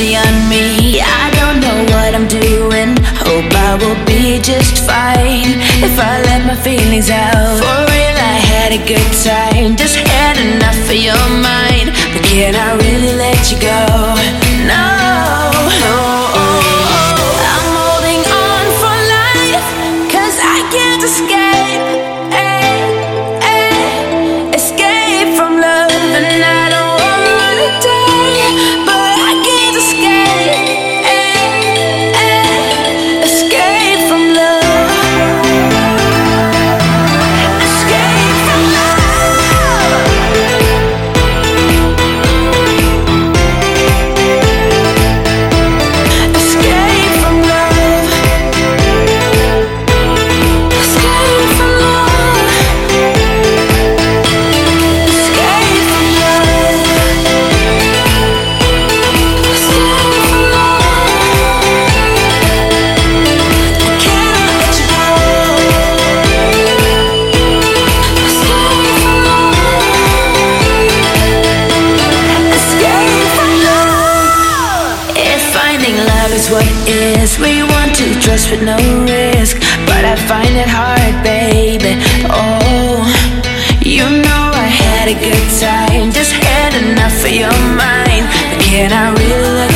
mercy on me. I don't know what I'm doing. Hope I will be just fine if I let my feelings out. For real, I had a good time. Just had enough of your what is, we want to trust with no risk. But I find it hard, baby. Oh, you know I had a good time, just had enough of your mind. But can I really